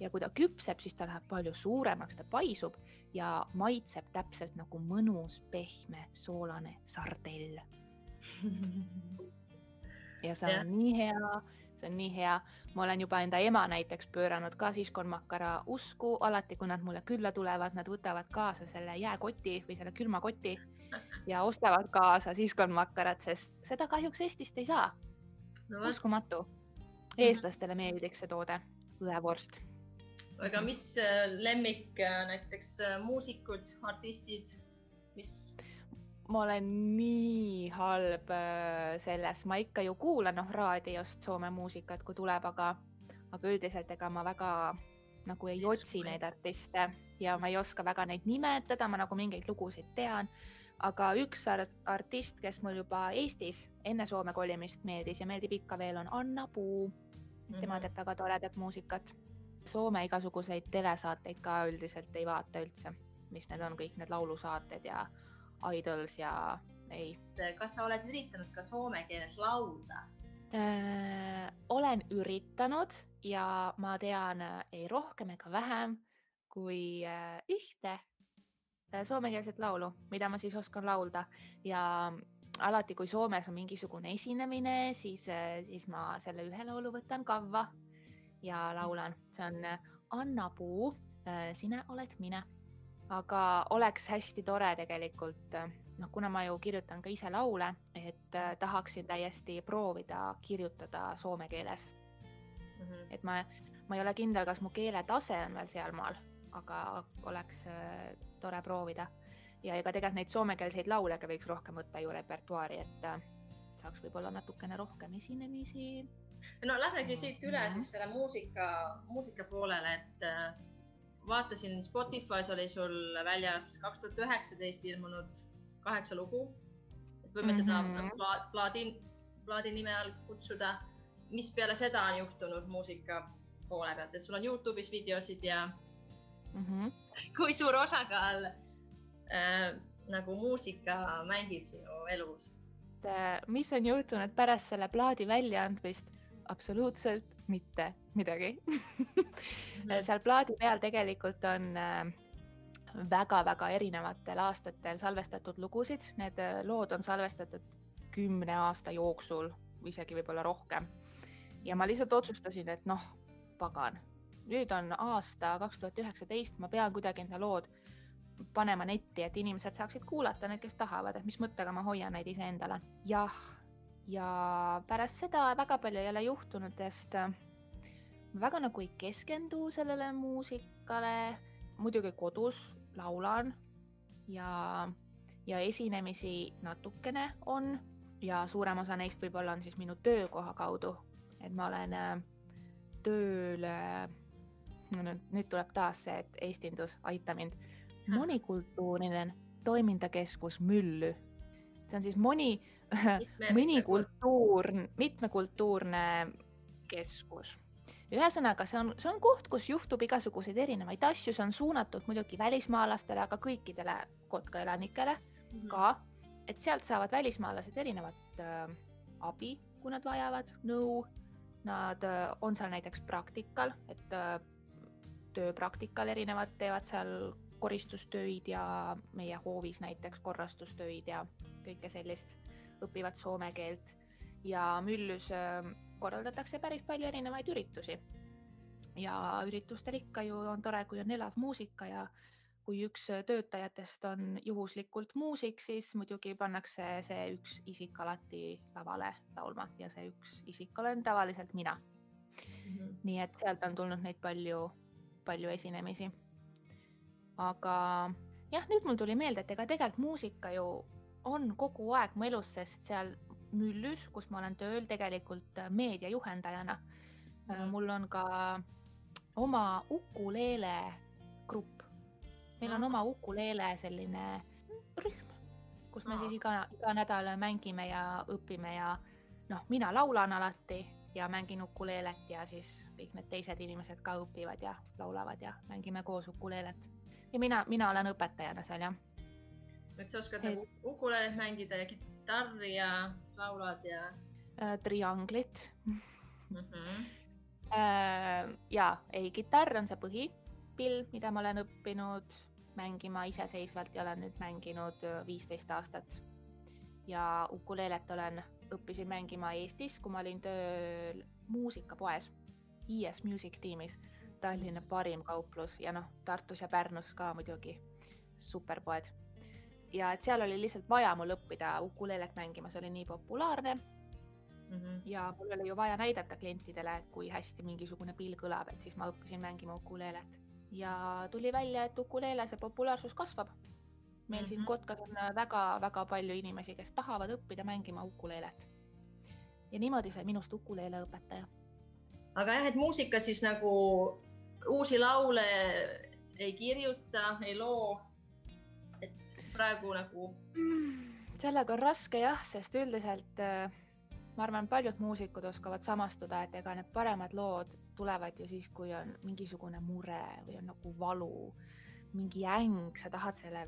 B: ja kui ta küpseb, siis ta läheb palju suuremaks, ta paisub ja maitseb täpselt nagu mõnus, pehme, soolane sardell ja see on ja. nii hea see on nii hea. ma olen juba enda ema näiteks pööranud ka siskonmakara usku, alati kui nad mulle külla tulevad, nad võtavad kaasa selle jääkoti või selle külmakoti ja ostavad kaasa siskonmakarat, sest seda kahjuks Eestist ei saa no,. uskumatu. eestlastele meeldiks see toode, õevorst.
C: aga mis äh, lemmik äh, näiteks äh, muusikud, artistid, mis
B: ma olen nii halb äh, selles, ma ikka ju kuulan noh raadiost Soome muusikat, kui tuleb, aga, aga üldiselt ega ma väga nagu ei otsi neid artiste ja ma ei oska väga neid nimetada, ma nagu mingeid lugusid tean. aga üks artist, kes mul juba Eestis enne Soome kolimist meeldis ja meeldib ikka veel, on Anna Puu. tema
C: Mhm.
B: teeb väga toredat muusikat. Soome igasuguseid telesaateid ka üldiselt ei vaata üldse, mis need on kõik need laulusaated ja Idols ja ei
C: kas sa oled üritanud ka soome keeles laulda?
B: äh,. olen üritanud ja ma tean äh, ei rohkem ega vähem kui äh, ühte soomekeelset laulu, mida ma siis oskan laulda ja alati, kui Soomes on mingisugune esinemine, siis, siis ma selle ühe laulu võtan kavva ja laulan, see on Anna Puu, sina oled mine. Aga oleks hästi tore tegelikult, noh, kuna ma ju kirjutan ka ise laule, et äh, tahaksin täiesti proovida kirjutada soome keeles
C: mm. -hmm.
B: et ma, ma ei ole kindel, kas mu keeletase on veel sealmaal, aga oleks äh, tore proovida ja ega tegelikult neid soomekeelseid laule ka võiks rohkem võtta ju repertuaari, et äh, saaks võib-olla natukene rohkem esinemisi.
C: no lähmegi siit üle
B: Mhm.
C: siis selle muusika, muusika poolele, et äh, vaatasin Spotify's oli sul väljas kaks tuhat üheksateist ilmunud kaheksa lugu. et võime mm -hmm. seda
B: Mhm.
C: pla, plaadi, plaadi nime all kutsuda. mis peale seda on juhtunud muusika poole pealt, et sul on Youtube'is videosid ja
B: Mm -hmm.
C: kui suur osakaal äh, nagu muusika mängib sinu elus?
B: Äh, mis on juhtunud pärast selle plaadi väljaandmist? absoluutselt mitte midagi seal plaadi peal tegelikult on väga-väga erinevatel aastatel salvestatud lugusid, need äh, lood on salvestatud kümne aasta jooksul või isegi võib-olla rohkem. ja ma lihtsalt otsustasin, et noh, pagan, nüüd on aasta kaks tuhat üheksateist, ma pean kuidagi enda lood panema netti, et inimesed saaksid kuulata, need, kes tahavad, et mis mõttega ma hoian neid iseendale. jah, ja pärast seda väga palju ei ole juhtunud, sest äh, ma väga nagu ei keskendu sellele muusikale, muidugi kodus laulan ja, ja esinemisi natukene on ja suurem osa neist võib-olla on siis minu töökoha kaudu, et ma olen äh, tööl äh,, nüüd, tuleb taas see et eestindus, aita mind, monikultuuriline toimindakeskus Müllü. see on siis moni, monikultuur, mitmekultuurne keskus ühesõnaga, see on, see on koht, kus juhtub igasuguseid erinevaid asju, see on suunatud muidugi välismaalastele, aga kõikidele Kotka elanikele
C: Mhm.
B: ka, et sealt saavad välismaalased erinevat äh, abi, kui nad vajavad, nõu. Nad äh, on seal näiteks praktikal, et äh, tööpraktikal erinevad teevad seal koristustöid ja meie hoovis näiteks korrastustöid ja kõike sellist, õpivad soome keelt ja Müllus äh, korraldatakse päris palju erinevaid üritusi. ja üritustel ikka ju on tore, kui on elav muusika ja kui üks töötajatest on juhuslikult muusik, siis muidugi pannakse see üks isik alati lavale laulma ja see üks isik olen tavaliselt mina mm. -hmm. nii et sealt on tulnud neid palju, palju esinemisi. aga jah, nüüd mul tuli meelde, et ega tegelikult muusika ju on kogu aeg mu elus, sest seal Müllüs, kus ma olen tööl tegelikult meediajuhendajana mm. -hmm. mul on ka oma ukuleele grupp. meil on oma ukuleele selline rühm, kus me siis iga, iga nädal mängime ja õpime ja noh, mina laulan alati ja mängin ukuleelet ja siis kõik need teised inimesed ka õpivad ja laulavad ja mängime koos ukuleelet. ja mina, mina olen õpetajana seal jah.
C: Et sa oskad nagu ukuleelet mängida ja kitarri ja laulad ja
B: äh,? trianglit
C: mm. -hmm.
B: Äh, ja ei, kitarr on see põhipill, mida ma olen õppinud mängima iseseisvalt ja olen nüüd mänginud viisteist aastat. ja ukuleelet olen, õppisin mängima Eestis, kui ma olin tööl muusikapoes, IS Music tiimis, Tallinna parim kauplus ja noh, Tartus ja Pärnus ka muidugi superpoed. Ja et seal oli lihtsalt vaja mul õppida ukuleelet mängima, see oli nii populaarne Mm -hmm. ja mul oli ju vaja näidata klientidele, et kui hästi mingisugune pill kõlab, et siis ma õppisin mängima ukuleelet ja tuli välja, et ukuleele see populaarsus kasvab. meil mm -hmm. siin Kotkas on väga-väga palju inimesi, kes tahavad õppida mängima ukuleelet. ja niimoodi sai minust ukuleele õpetaja.
C: aga jah, et muusika siis nagu uusi laule ei kirjuta, ei loo. Praegu nagu
B: sellega on raske jah, sest üldiselt äh, ma arvan, paljud muusikud oskavad samastuda, et ega need paremad lood tulevad ju siis, kui on mingisugune mure või on nagu valu, mingi äng, sa tahad selle,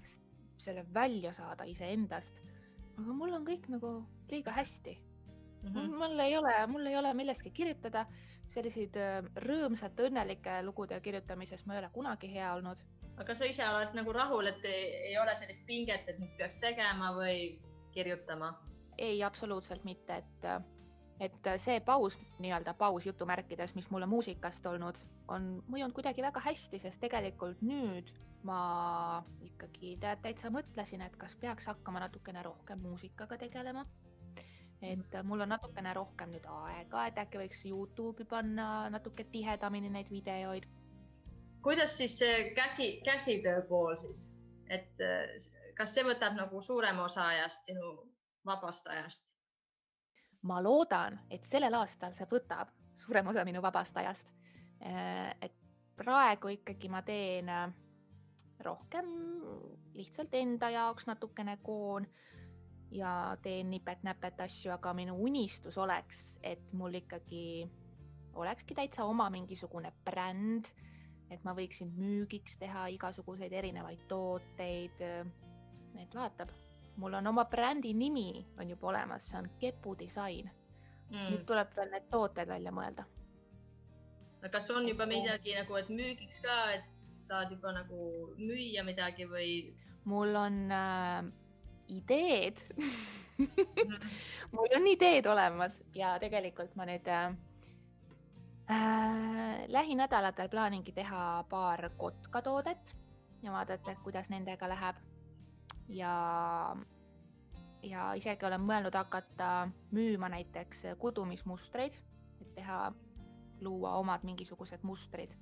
B: selle välja saada iseendast. aga mul on kõik nagu liiga hästi mm. -hmm. mul ei ole, mul ei ole millestki kirjutada, selliseid äh, rõõmsate, õnnelike lugude kirjutamises ma ei ole kunagi hea olnud.
C: Aga sa ise oled nagu rahul, et ei, ei ole sellist pinget, et nüüd peaks tegema või kirjutama?
B: ei, absoluutselt mitte, et, et see paus, nii-öelda paus jutumärkides, mis mulle muusikast olnud, on mõjunud kuidagi väga hästi, sest tegelikult nüüd ma ikkagi täitsa mõtlesin, et kas peaks hakkama natukene rohkem muusikaga tegelema. et mul on natukene rohkem nüüd aega, et äkki võiks Youtube'i panna natuke tihedamini neid videoid.
C: Kuidas siis see käsi, käsitöö pool siis, et kas see võtab nagu suurema osa ajast sinu vabast ajast?
B: ma loodan, et sellel aastal see võtab suurema osa minu vabast ajast. Äh, et praegu ikkagi ma teen äh, rohkem lihtsalt enda jaoks natukene koon ja teen nipet-näpet asju, aga minu unistus oleks, et mul ikkagi olekski täitsa oma mingisugune bränd, et ma võiksin müügiks teha igasuguseid erinevaid tooteid. et vaatab mul on oma brändi nimi on juba olemas, see on Kepu disain mm.. nüüd tuleb veel need tooted välja mõelda.
C: kas on juba midagi nagu, et müügiks ka, et saad juba nagu müüa midagi või?
B: mul on äh, ideed mm. mul on ideed olemas ja tegelikult ma nüüd äh, lähinädalatel plaaningi teha paar kotkatoodet ja vaadata, kuidas nendega läheb. Ja, ja isegi olen mõelnud hakata müüma näiteks kudumismustreid, et teha, luua omad mingisugused mustrid.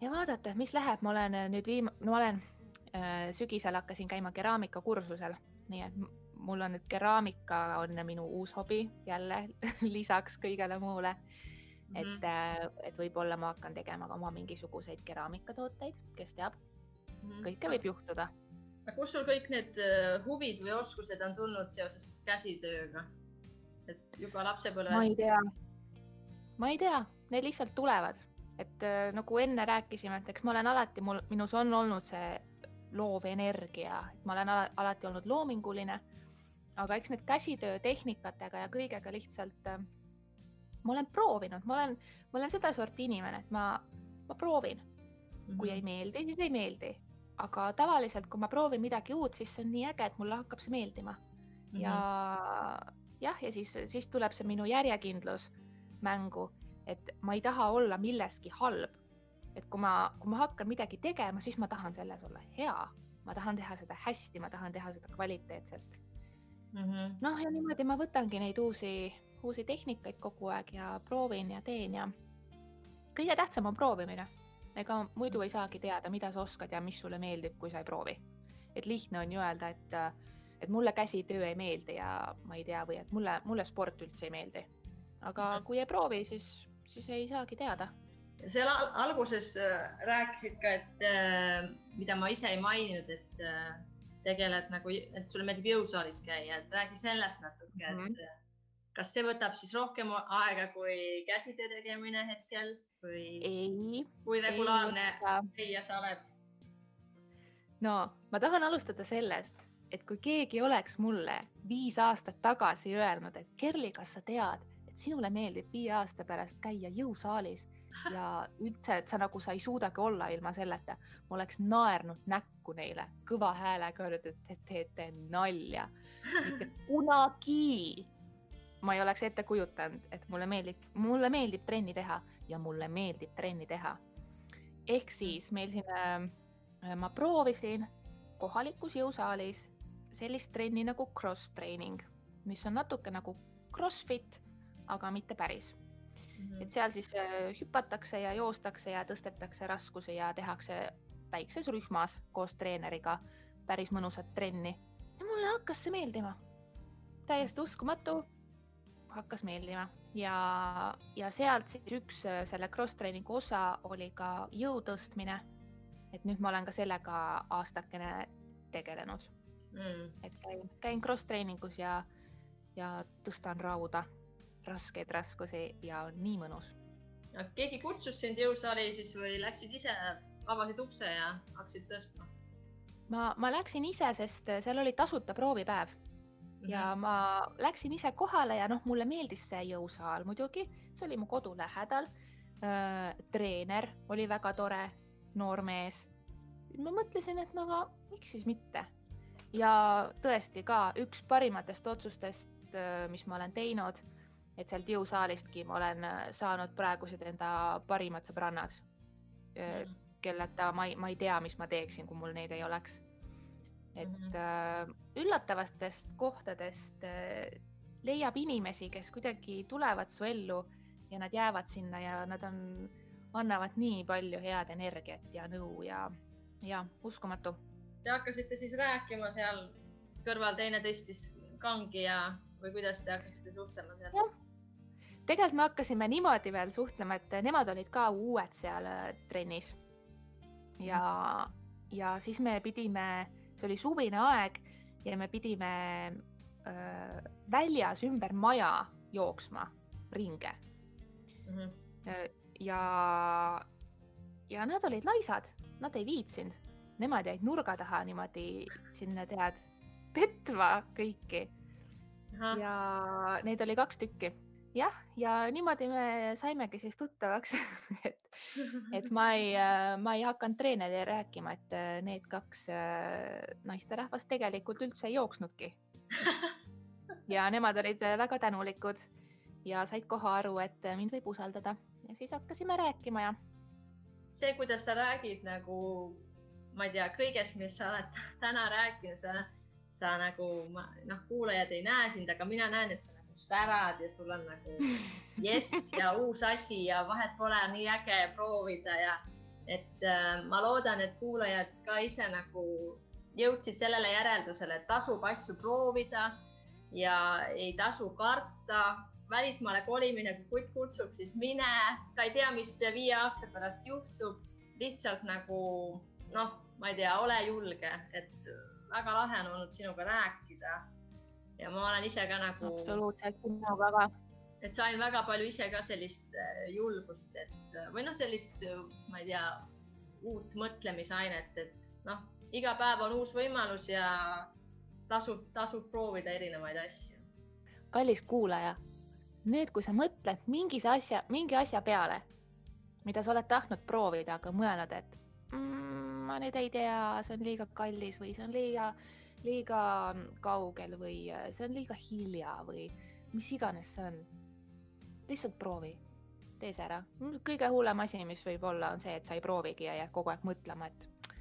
B: Ja vaadata, mis läheb, ma olen nüüd viim-, no ma olen äh, sügisel hakkasin käima keraamikakursusel, nii et mul on nüüd keraamika on minu uus hobi jälle lisaks kõigele muule mm. -hmm. et, äh, et võib-olla ma hakkan tegema ka oma mingisuguseid keraamikatooteid, kes teab mm, -hmm. kõike võib juhtuda
C: kust sul kõik need äh, huvid või oskused on tulnud seoses käsitööga? et juba lapsepõlves?
B: ma ei tea, ma ei tea, need lihtsalt tulevad, et äh, nagu enne rääkisime, et eks ma olen alati, mul, minus on olnud see loov energia, et ma olen ala, alati olnud loominguline. aga eks need käsitöötehnikatega ja kõigega lihtsalt äh, ma olen proovinud, ma olen, ma olen sedasorti inimene, et ma, ma proovin. kui ei meeldi, siis ei meeldi aga tavaliselt, kui ma proovin midagi uut, siis see on nii äge, et mulle hakkab see meeldima mm. -hmm. ja jah, ja siis, siis tuleb see minu järjekindlus mängu, et ma ei taha olla milleski halb. et kui ma, kui ma hakkan midagi tegema, siis ma tahan selles olla hea, ma tahan teha seda hästi, ma tahan teha seda kvaliteetselt mm -hmm.. noh, ja niimoodi ma võtangi neid uusi, uusi tehnikaid kogu aeg ja proovin ja teen ja kõige tähtsam on proovimine ega muidu ei saagi teada, mida sa oskad ja mis sulle meeldib, kui sa ei proovi. et lihtne on ju öelda, et, et mulle käsitöö ei meeldi ja ma ei tea, või et mulle, mulle sport üldse ei meeldi. aga mhm. kui ei proovi, siis, siis ei saagi teada.
C: seal alguses äh, rääkisid ka, et äh, mida ma ise ei maininud, et äh, tegeled nagu, et sulle meeldib jõusaalis käia, et räägi sellest natuke mm, -hmm. et mhm. Kas see võtab siis rohkem aega kui käsitöö tegemine hetkel või?
B: ei.
C: kui regulaarne käija sa oled?
B: no ma tahan alustada sellest, et kui keegi oleks mulle viis aastat tagasi öelnud, et Kerli, kas sa tead, et sinule meeldib viie aasta pärast käia jõusaalis ja üldse, et sa nagu sa ei suudagi olla ilma selleta, ma oleks naernud näkku neile kõva häälega öelnud, et te teete nalja. mitte kunagi ma ei oleks ette kujutanud, et mulle meeldib, mulle meeldib trenni teha ja mulle meeldib trenni teha. ehk siis meil siin äh,, ma proovisin kohalikus jõusaalis sellist trenni nagu cross training, mis on natuke nagu Crossfit, aga mitte päris mm. -hmm. et seal siis äh, hüpatakse ja joostakse ja tõstetakse raskusi ja tehakse väikses rühmas koos treeneriga päris mõnusat trenni ja mulle hakkas see meeldima. täiesti uskumatu hakkas meeldima ja, ja sealt siis üks äh, selle cross-trainingu osa oli ka jõu tõstmine. et nüüd ma olen ka sellega aastakene tegelenud mm.. et käin, käin cross-trainingus ja, ja tõstan rauda raskeid raskusi ja on nii mõnus.
C: keegi kutsus sind jõusaali siis või läksid ise, avasid ukse ja hakkasid tõstma?
B: ma, ma läksin ise, sest seal oli tasuta proovipäev. Ja ma läksin ise kohale ja noh, mulle meeldis see jõusaal muidugi, see oli mu kodu lähedal äh,. treener oli väga tore, noor mees. ma mõtlesin, et no aga miks siis mitte ja tõesti ka üks parimatest otsustest, äh, mis ma olen teinud, et sealt jõusaalistki ma olen äh, saanud praegused enda parimad sõbrannad mm kelleta ma ei, ma ei tea, mis ma teeksin, kui mul neid ei oleks. Et mm -hmm. äh, üllatavatest kohtadest äh, leiab inimesi, kes kuidagi tulevad su ellu ja nad jäävad sinna ja nad on, annavad nii palju head energiat ja nõu ja, ja uskumatu.
C: Te hakkasite siis rääkima seal kõrval, teine tõstis kangi ja, või kuidas te hakkasite suhtlema seal?
B: tegelikult me hakkasime niimoodi veel suhtlema, et nemad olid ka uued seal äh, trennis ja, ja siis me pidime, see oli suvine aeg ja me pidime öö, väljas ümber maja jooksma ringe mm. -hmm. ja, ja nad olid laisad, nad ei viitsinud, nemad jäid nurga taha niimoodi sinna tead petma kõiki. ja neid oli kaks tükki jah, ja niimoodi me saimegi siis tuttavaks et et ma ei, äh, ma ei hakanud treenerile rääkima, et äh, need kaks äh, naisterahvast tegelikult üldse ei jooksnudki. ja nemad olid väga tänulikud ja said kohe aru, et mind võib usaldada ja siis hakkasime rääkima ja.
C: see, kuidas sa räägid nagu, ma ei tea, kõigest, mis sa oled täna rääkinud, sa, sa nagu noh, kuulajad ei näe sind, aga mina näen, et sa särad ja sul on nagu jess ja uus asi ja vahet pole, nii äge proovida ja et äh, ma loodan, et kuulajad ka ise nagu jõudsid sellele järeldusele, et tasub asju proovida ja ei tasu karta. välismaale kolimine, kui kutt kutsub, siis mine, sa ei tea, mis viie aasta pärast juhtub. lihtsalt nagu noh, ma ei tea, ole julge, et väga lahe on olnud sinuga rääkida ja ma olen ise ka nagu.
B: absoluutselt, minuga ka.
C: et sain väga palju ise ka sellist äh, julgust, et äh, või noh, sellist, äh, ma ei tea, uut mõtlemisainet, et noh, iga päev on uus võimalus ja tasub, tasub proovida erinevaid asju.
B: kallis kuulaja, nüüd, kui sa mõtled mingis asja, mingi asja peale, mida sa oled tahtnud proovida, aga mõelnud, et mm, ma nüüd ei tea, see on liiga kallis või see on liiga liiga kaugel või äh, see on liiga hilja või mis iganes see on. lihtsalt proovi, tee see ära. kõige hullem asi, mis võib olla, on see, et sa ei proovigi ja jääd kogu aeg mõtlema, et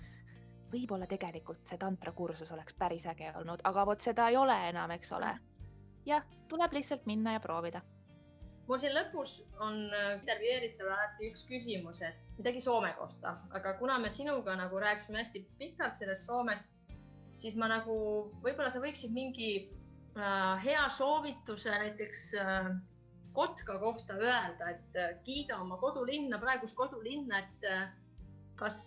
B: võib-olla tegelikult see tantrakursus oleks päris äge olnud, aga vot seda ei ole enam, eks ole. jah, tuleb lihtsalt minna ja proovida
C: mul siin lõpus on äh, intervjueeritaval alati üks küsimus, et midagi Soome kohta, aga kuna me sinuga nagu rääkisime hästi pikalt sellest Soomest, siis ma nagu, võib-olla sa võiksid mingi äh, hea soovituse näiteks äh, Kotka kohta öelda, et äh, kiida oma kodulinna, praegust kodulinna, et äh, kas,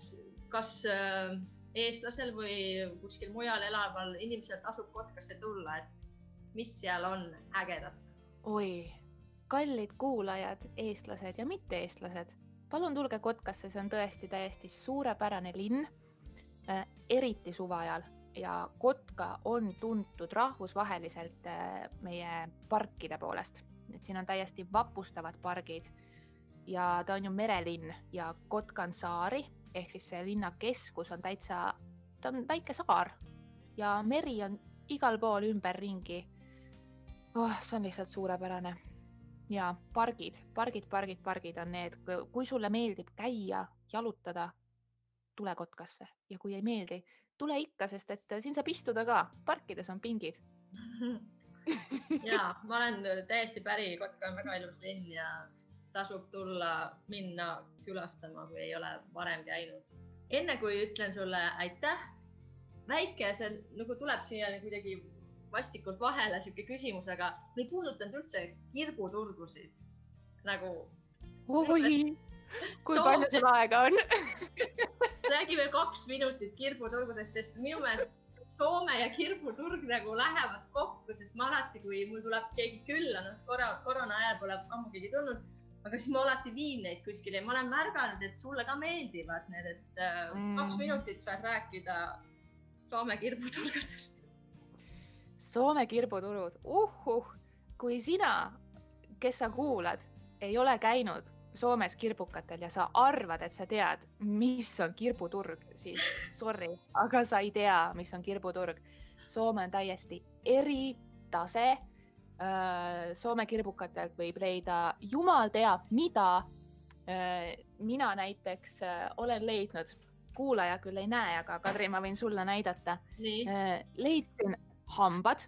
C: kas äh, eestlasel või kuskil mujal elaval inimesel tasub Kotkasse tulla, et mis seal on ägedat?
B: oi, kallid kuulajad, eestlased ja mitte-eestlased, palun tulge Kotkasse, see on tõesti täiesti suurepärane linn äh,, eriti suve ajal ja Kotka on tuntud rahvusvaheliselt äh, meie parkide poolest, et siin on täiesti vapustavad pargid ja ta on ju merelinn ja Kotka on saari ehk siis see linna keskus on täitsa, ta on väike saar ja meri on igal pool ümberringi. Oh,. see on lihtsalt suurepärane. Ja pargid, pargid, pargid, pargid on need, kui sulle meeldib käia, jalutada, tule Kotkasse. Ja kui ei meeldi, tule ikka, sest et siin saab istuda ka, parkides on pingid.
C: Ja ma olen täiesti päri, Kotka on väga ilus linn ja tasub tulla, minna külastama, kui ei ole varem käinud. enne kui ütlen sulle aitäh, väike, see nagu tuleb siia kuidagi vastikult vahele sihuke küsimus, aga me ei puudutanud üldse kirbuturgusid nagu.
B: oi, kui palju sul aega on
C: räägime kaks minutit kirbuturgudest, sest minu meelest Soome ja kirbuturg nagu lähevad kokku, sest ma alati, kui mul tuleb keegi külla, noh korra, koroona ajal pole ammu keegi tulnud, aga siis ma alati viin neid kuskile ja ma olen märganud, et sulle ka meeldivad need, et äh, mm. kaks minutit saad rääkida Soome kirbuturgudest.
B: Soome kirbuturud, uhuh, kui sina, kes sa kuulad, ei ole käinud Soomes kirbukatel ja sa arvad, et sa tead, mis on kirbuturg, siis sorry, aga sa ei tea, mis on kirbuturg. Soome on täiesti eritase. Äh, Soome kirbukatelt võib leida jumal teab mida. Äh, mina näiteks äh, olen leidnud, kuulaja küll ei näe, aga Kadri, ma võin sulle näidata. leidsin hambad,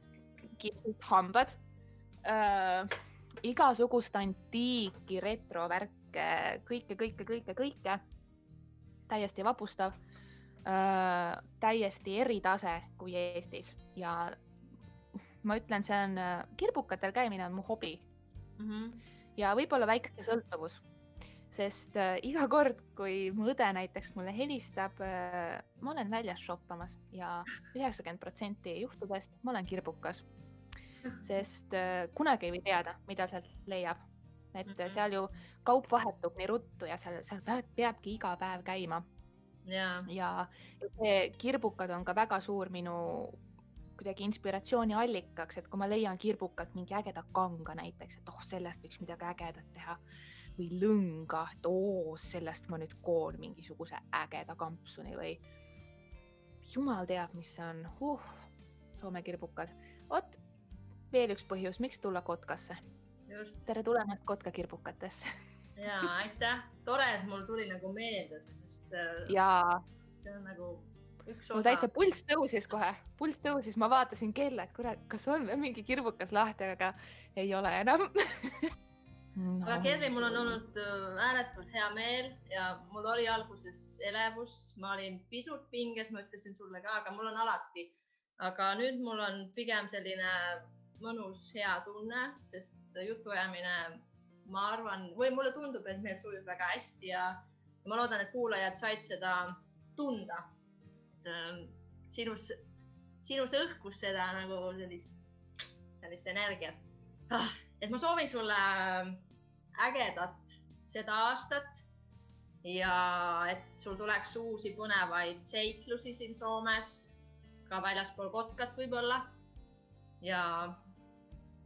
B: hambad igasugust antiiki, retrovärke, kõike, kõike, kõike, kõike. täiesti vapustav äh,. täiesti eritase kui Eestis ja ma ütlen, see on, kirbukatel käimine on mu hobi mm. -hmm. ja võib-olla väike sõltuvus, sest äh, iga kord, kui mu õde näiteks mulle helistab äh,, ma olen väljas shoppamas ja üheksakümmend protsenti juhtudest ma olen kirbukas sest äh, kunagi ei või teada, mida sealt leiab. et mm -hmm. seal ju kaup vahetub nii ruttu ja seal, seal peab, peabki iga päev käima.
C: ja,
B: ja see kirbukad on ka väga suur minu kuidagi inspiratsiooniallikaks, et kui ma leian kirbukat mingi ägeda kanga näiteks, et oh, sellest võiks midagi ägedat teha või lõnga, et oo, sellest ma nüüd koon mingisuguse ägeda kampsuni või jumal teab, mis see on uh,, Soome kirbukad. vot veel üks põhjus, miks tulla Kotkasse. tere tulemast Kotka kirbukatesse.
C: ja aitäh, tore, et mul tuli nagu meelde, sest.
B: Äh, ja.
C: see on nagu üks
B: osa. mul täitsa pulss tõusis kohe, pulss tõusis, ma vaatasin kella, et kurat, kas on veel mingi kirbukas lahti, aga ei ole enam
C: No. aga Kerri, mul on olnud äh, ääretult hea meel ja mul oli alguses elevus, ma olin pisut pinges, ma ütlesin sulle ka, aga mul on alati, aga nüüd mul on pigem selline mõnus, hea tunne, sest jutuajamine, ma arvan, või mulle tundub, et meil sujub väga hästi ja ma loodan, et kuulajad said seda tunda. Ähm, sinus, sinus õhkus seda nagu sellist, sellist energiat ah,. et ma soovin sulle ägedat seda aastat ja et sul tuleks uusi põnevaid seiklusi siin Soomes, ka väljaspool Kotkat võib-olla. ja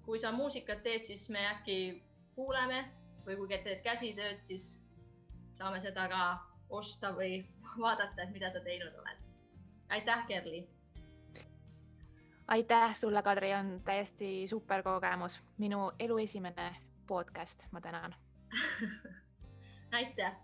C: kui sa muusikat teed, siis me äkki kuuleme või kui teed käsitööd, siis saame seda ka osta või vaadata, et mida sa teinud oled. aitäh, Kerli.
B: aitäh sulle, Kadri, on täiesti super kogemus, minu elu esimene podcast, ma tänan
C: aitäh